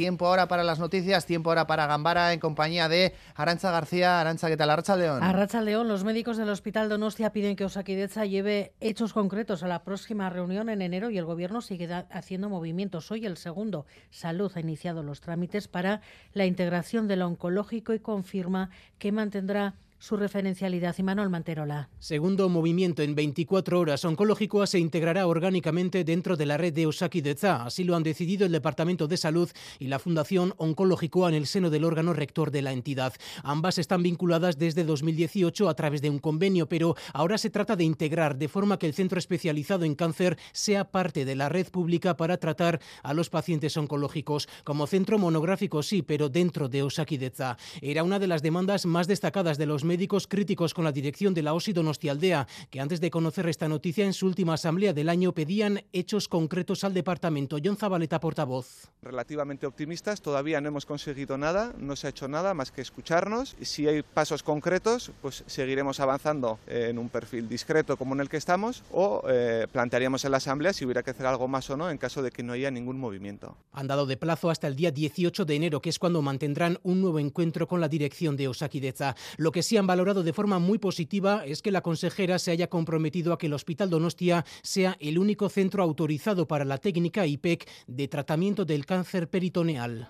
Tiempo ahora para las noticias, tiempo ahora para Gambara en compañía de Arancha García. Arancha, ¿qué tal? Arracha León. Arracha León, los médicos del Hospital Donostia piden que Osaquideza lleve hechos concretos a la próxima reunión en enero y el Gobierno sigue haciendo movimientos. Hoy el segundo, Salud, ha iniciado los trámites para la integración del oncológico y confirma que mantendrá su referencialidad. Y Manuel Manterola. Segundo movimiento en 24 horas. Oncológico se integrará orgánicamente dentro de la red de Osakidecha. Así lo han decidido el Departamento de Salud y la Fundación Oncológico en el seno del órgano rector de la entidad. Ambas están vinculadas desde 2018 a través de un convenio, pero ahora se trata de integrar de forma que el centro especializado en cáncer sea parte de la red pública para tratar a los pacientes oncológicos. Como centro monográfico sí, pero dentro de Osakidecha. Era una de las demandas más destacadas de los médicos críticos con la dirección de la OSI Donostialdea, que antes de conocer esta noticia en su última asamblea del año pedían hechos concretos al departamento. John Zabaleta, portavoz. Relativamente optimistas, todavía no hemos conseguido nada, no se ha hecho nada más que escucharnos. Si hay pasos concretos, pues seguiremos avanzando en un perfil discreto como en el que estamos o eh, plantearíamos en la asamblea si hubiera que hacer algo más o no en caso de que no haya ningún movimiento. Han dado de plazo hasta el día 18 de enero, que es cuando mantendrán un nuevo encuentro con la dirección de Osakideza. Lo que sí han valorado de forma muy positiva es que la consejera se haya comprometido a que el Hospital Donostia sea el único centro autorizado para la técnica IPEC de tratamiento del cáncer peritoneal.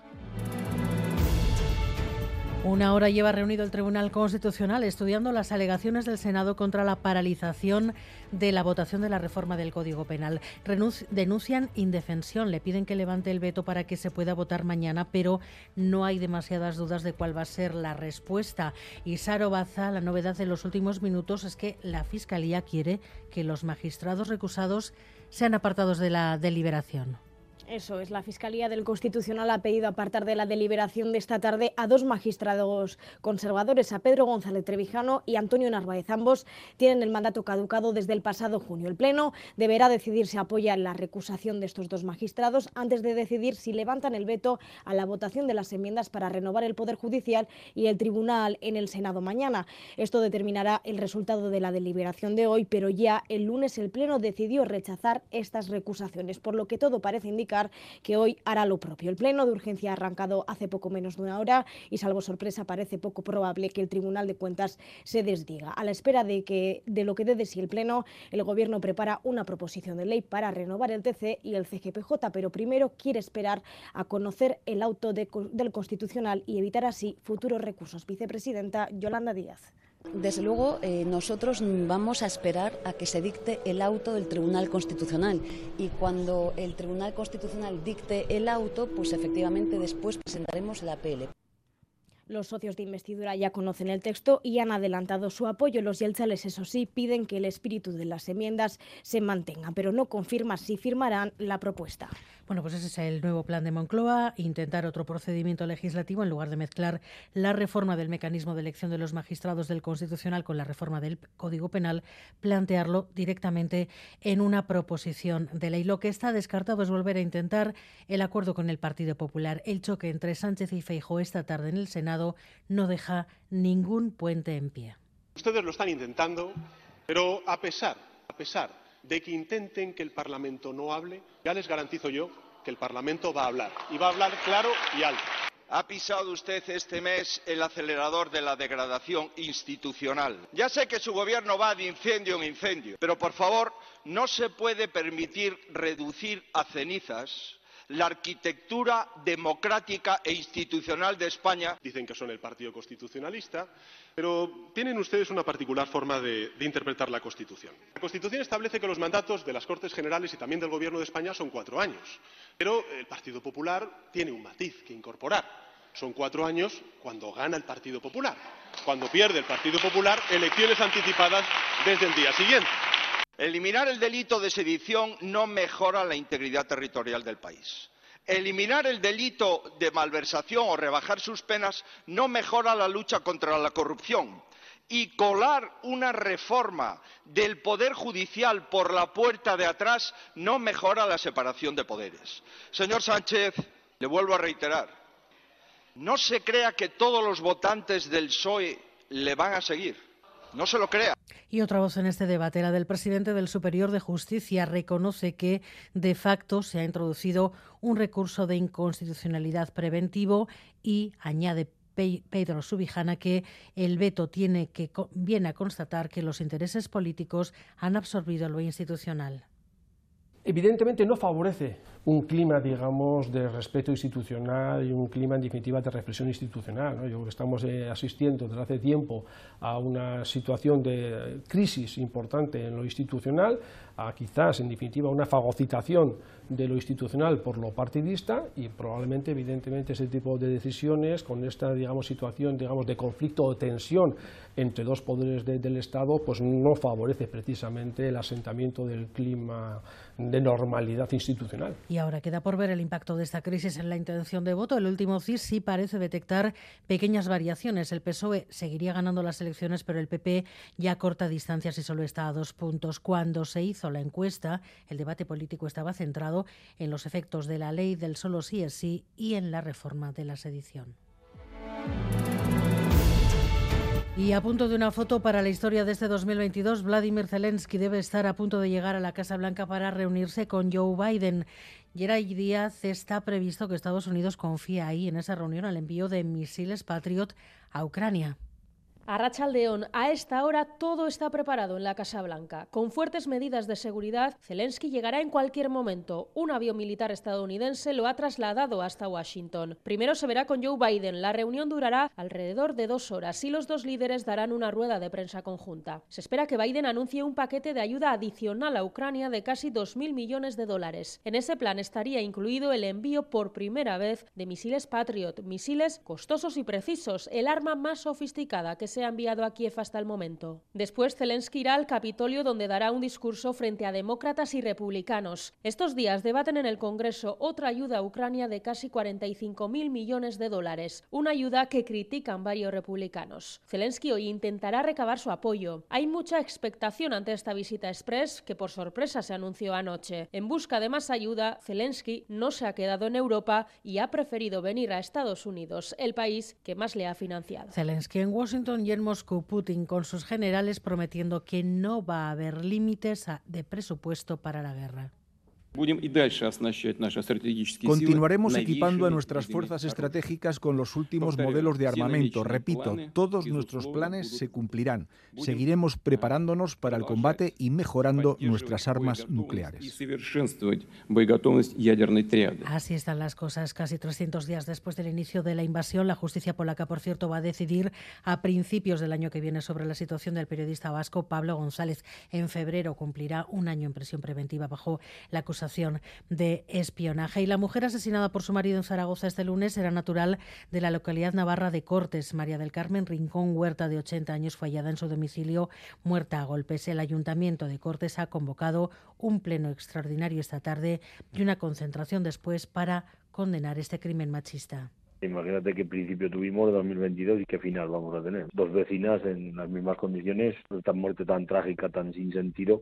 Una hora lleva reunido el Tribunal Constitucional estudiando las alegaciones del Senado contra la paralización de la votación de la reforma del Código Penal. denuncian indefensión, le piden que levante el veto para que se pueda votar mañana, pero no hay demasiadas dudas de cuál va a ser la respuesta. Y Saro Baza, la novedad de los últimos minutos es que la Fiscalía quiere que los magistrados recusados sean apartados de la deliberación. Eso es, la Fiscalía del Constitucional ha pedido apartar de la deliberación de esta tarde a dos magistrados conservadores, a Pedro González Trevijano y Antonio Narváez. Ambos tienen el mandato caducado desde el pasado junio. El Pleno deberá decidir si apoya la recusación de estos dos magistrados antes de decidir si levantan el veto a la votación de las enmiendas para renovar el Poder Judicial y el Tribunal en el Senado mañana. Esto determinará el resultado de la deliberación de hoy, pero ya el lunes el Pleno decidió rechazar estas recusaciones, por lo que todo parece indicar que hoy hará lo propio. El pleno de urgencia ha arrancado hace poco menos de una hora y, salvo sorpresa, parece poco probable que el Tribunal de Cuentas se desdiga. A la espera de, que, de lo que dé de sí el pleno, el Gobierno prepara una proposición de ley para renovar el TC y el CGPJ, pero primero quiere esperar a conocer el auto del Constitucional y evitar así futuros recursos. Vicepresidenta Yolanda Díaz. Desde luego, eh, nosotros vamos a esperar a que se dicte el auto del Tribunal Constitucional y cuando el Tribunal Constitucional dicte el auto, pues efectivamente después presentaremos la PL. Los socios de investidura ya conocen el texto y han adelantado su apoyo. Los yelchales, eso sí, piden que el espíritu de las enmiendas se mantenga, pero no confirma si firmarán la propuesta. Bueno, pues ese es el nuevo plan de Moncloa, intentar otro procedimiento legislativo en lugar de mezclar la reforma del mecanismo de elección de los magistrados del Constitucional con la reforma del Código Penal, plantearlo directamente en una proposición de ley. Lo que está descartado es volver a intentar el acuerdo con el Partido Popular. El choque entre Sánchez y Feijo esta tarde en el Senado no deja ningún puente en pie. Ustedes lo están intentando, pero a pesar, a pesar de que intenten que el Parlamento no hable, ya les garantizo yo que el Parlamento va a hablar y va a hablar claro y alto. Ha pisado usted este mes el acelerador de la degradación institucional. Ya sé que su gobierno va de incendio en incendio, pero por favor no se puede permitir reducir a cenizas la arquitectura democrática e institucional de España. Dicen que son el Partido Constitucionalista, pero tienen ustedes una particular forma de, interpretar la Constitución. La Constitución establece que los mandatos de las Cortes Generales y también del Gobierno de España son cuatro años, pero el Partido Popular tiene un matiz que incorporar. Son cuatro años cuando gana el Partido Popular. Cuando pierde el Partido Popular, elecciones anticipadas desde el día siguiente. Eliminar el delito de sedición no mejora la integridad territorial del país. Eliminar el delito de malversación o rebajar sus penas no mejora la lucha contra la corrupción. Y colar una reforma del Poder Judicial por la puerta de atrás no mejora la separación de poderes. Señor Sánchez, le vuelvo a reiterar, no se crea que todos los votantes del PSOE le van a seguir No se lo crea. Y otra voz en este debate, la del presidente del Superior de Justicia, reconoce que de facto se ha introducido un recurso de inconstitucionalidad preventivo y añade Pedro Subijana que el veto tiene que viene a constatar que los intereses políticos han absorbido lo institucional. Evidentemente no favorece un clima, digamos, de respeto institucional y un clima, en definitiva, de reflexión institucional. Estamos eh, asistiendo desde hace tiempo a una situación de crisis importante en lo institucional, a quizás, en definitiva, una fagocitación de lo institucional por lo partidista y probablemente, evidentemente, ese tipo de decisiones con esta, digamos, situación, digamos, de conflicto o tensión entre dos poderes del Estado, pues no favorece precisamente el asentamiento del clima de normalidad institucional. Y ahora queda por ver el impacto de esta crisis en la intención de voto. El último CIS sí parece detectar pequeñas variaciones. El PSOE seguiría ganando las elecciones, pero el PP ya corta distancias y solo está a dos puntos. Cuando se hizo la encuesta, el debate político estaba centrado en los efectos de la ley del solo sí es sí y en la reforma de la sedición. Y a punto de una foto para la historia de este 2022, Vladimir Zelensky debe estar a punto de llegar a la Casa Blanca para reunirse con Joe Biden. Geray Díaz está previsto que Estados Unidos confíe ahí en esa reunión al envío de misiles Patriot a Ucrania. A Rachaldeón, a esta hora todo está preparado en la Casa Blanca. Con fuertes medidas de seguridad, Zelensky llegará en cualquier momento. Un avión militar estadounidense lo ha trasladado hasta Washington. Primero se verá con Joe Biden. La reunión durará alrededor de dos horas y los dos líderes darán una rueda de prensa conjunta. Se espera que Biden anuncie un paquete de ayuda adicional a Ucrania de casi 2.000 millones de dólares. En ese plan estaría incluido el envío por primera vez de misiles Patriot, misiles costosos y precisos, el arma más sofisticada que se ha enviado a Kiev hasta el momento. Después, Zelensky irá al Capitolio donde dará un discurso frente a demócratas y republicanos. Estos días debaten en el Congreso otra ayuda a Ucrania de casi 45.000 millones de dólares, una ayuda que critican varios republicanos. Zelensky hoy intentará recabar su apoyo. Hay mucha expectación ante esta visita express que por sorpresa se anunció anoche. En busca de más ayuda, Zelensky no se ha quedado en Europa y ha preferido venir a Estados Unidos, el país que más le ha financiado. Zelensky en Washington y en Moscú Putin con sus generales prometiendo que no va a haber límites de presupuesto para la guerra. Continuaremos equipando a nuestras fuerzas estratégicas con los últimos modelos de armamento. Repito, todos nuestros planes se cumplirán. Seguiremos preparándonos para el combate y mejorando nuestras armas nucleares. Así están las cosas. Casi 300 días después del inicio de la invasión, la justicia polaca, por cierto, va a decidir a principios del año que viene sobre la situación del periodista vasco Pablo González. En febrero cumplirá un año en prisión preventiva bajo la acusación de espionaje. Y la mujer asesinada por su marido en Zaragoza este lunes era natural de la localidad navarra de Cortes. María del Carmen Rincón Huerta, de 80 años, fue hallada en su domicilio muerta a golpes. El ayuntamiento de Cortes ha convocado un pleno extraordinario esta tarde y una concentración después para condenar este crimen machista. Imagínate qué principio tuvimos de 2022 y qué final vamos a tener. Dos vecinas en las mismas condiciones, tan muerte tan trágica, tan sin sentido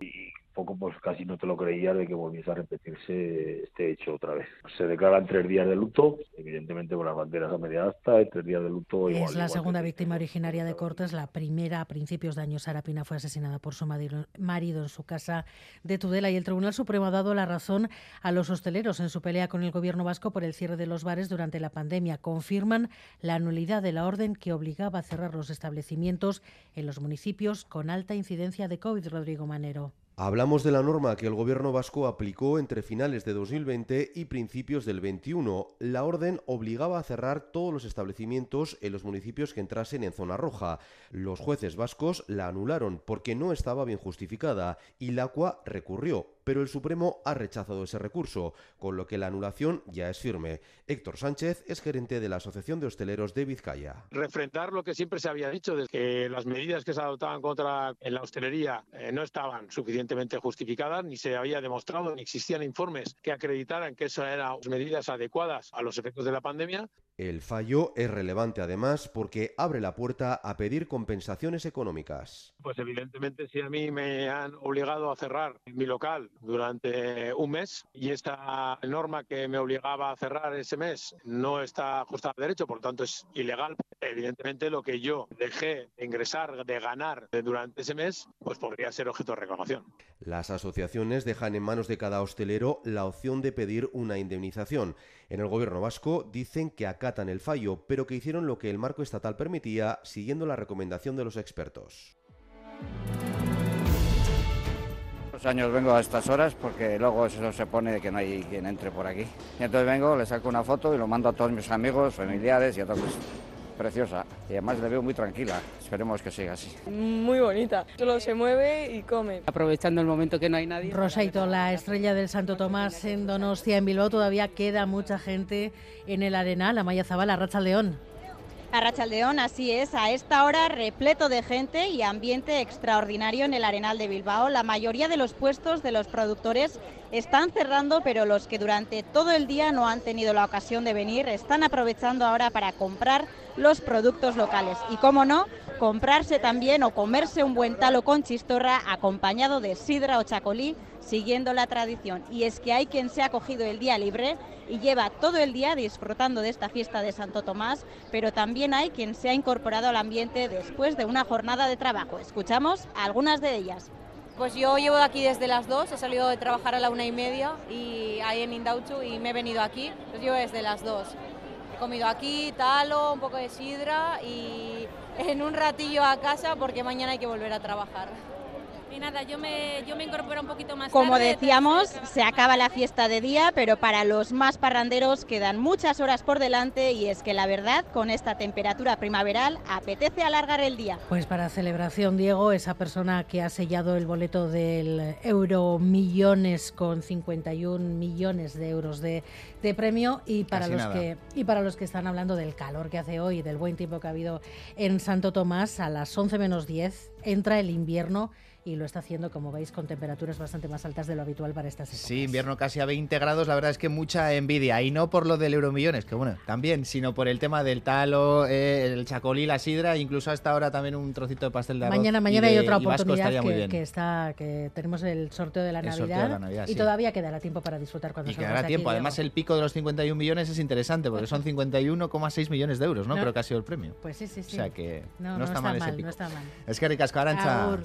poco pues casi no te lo creías de que volviese a repetirse este hecho otra vez. Se declaran tres días de luto, evidentemente con las banderas a media asta, tres días de luto. es la segunda víctima originaria de Cortes, la primera a principios de año. Sara Pina fue asesinada por su marido en su casa de Tudela y el Tribunal Supremo ha dado la razón a los hosteleros en su pelea con el gobierno vasco por el cierre de los bares durante la pandemia. Confirman la nulidad de la orden que obligaba a cerrar los establecimientos en los municipios con alta incidencia de COVID, Rodrigo Manero. Hablamos de la norma que el gobierno vasco aplicó entre finales de 2020 y principios del 21. La orden obligaba a cerrar todos los establecimientos en los municipios que entrasen en zona roja. Los jueces vascos la anularon porque no estaba bien justificada y la ACUA recurrió, pero el Supremo ha rechazado ese recurso, con lo que la anulación ya es firme. Héctor Sánchez es gerente de la Asociación de Hosteleros de Vizcaya. Refrentar lo que siempre se había dicho, de que las medidas que se adoptaban contra en la hostelería eh, no estaban suficientemente justificadas, ni se había demostrado, ni existían informes que acreditaran que esas eran medidas adecuadas a los efectos de la pandemia El fallo es relevante además porque abre la puerta a pedir compensaciones económicas. Pues evidentemente si a mí me han obligado a cerrar mi local durante un mes y esta norma que me obligaba a cerrar ese mes no está ajustada a derecho, por tanto es ilegal, evidentemente lo que yo dejé de ingresar, de ganar durante ese mes, pues podría ser objeto de reclamación. Las asociaciones dejan en manos de cada hostelero la opción de pedir una indemnización. En el gobierno vasco dicen que acatan el fallo, pero que hicieron lo que el marco estatal permitía, siguiendo la recomendación de los expertos. Los años vengo a estas horas porque luego eso se pone que no hay quien entre por aquí. Y entonces vengo, le saco una foto y lo mando a todos mis amigos, familiares y a todos preciosa y además la veo muy tranquila. Esperemos que siga así. Muy bonita, solo se mueve y come. Aprovechando el momento que no hay nadie. Rosaito, la estrella del Santo Tomás en Donostia, en Bilbao, todavía queda mucha gente en el Arenal, la Maya Zabala, Racha León. Arrachaldeón, así es, a esta hora repleto de gente y ambiente extraordinario en el Arenal de Bilbao. La mayoría de los puestos de los productores están cerrando, pero los que durante todo el día no han tenido la ocasión de venir están aprovechando ahora para comprar los productos locales. Y cómo no, comprarse también o comerse un buen talo con chistorra acompañado de sidra o chacolí, siguiendo la tradición. Y es que hay quien se ha cogido el día libre y lleva todo el día disfrutando de esta fiesta de Santo Tomás, pero también hay quien se ha incorporado al ambiente después de una jornada de trabajo. Escuchamos algunas de ellas. Pues yo llevo aquí desde las dos he salido de trabajar a la una y media y ahí en Indauchu y me he venido aquí, pues llevo desde las dos comido aquí, talo, un poco de sidra y en un ratillo a casa porque mañana hay que volver a trabajar. Y nada, yo me, yo me incorporo un poquito más Como decíamos, se acaba la fiesta de día, pero para los más parranderos quedan muchas horas por delante y es que la verdad, con esta temperatura primaveral, apetece alargar el día. Pues para celebración, Diego, esa persona que ha sellado el boleto del Euro Millones con 51 millones de euros de, de premio y para los que y para los que están hablando del calor que hace hoy, del buen tiempo que ha habido en Santo Tomás, a las 11 menos 10 entra el invierno y lo está haciendo, como veis, con temperaturas bastante más altas de lo habitual para estas épocas. Sí, invierno casi a 20 grados, la verdad es que mucha envidia. Y no por lo del Euromillones, que bueno, también, sino por el tema del talo, eh, el chacolí, la sidra, incluso hasta ahora también un trocito de pastel de arroz. Mañana, mañana hay otra oportunidad que, está, que tenemos el sorteo de la, Navidad, y todavía quedará tiempo para disfrutar cuando Y quedará tiempo. Además, el pico de los 51 millones es interesante, porque son 51,6 millones de euros, ¿no? Creo que ha sido el premio. Pues sí, sí, sí. O sea que no, está, mal, ese pico. No está mal. Es que ricasco, Arancha.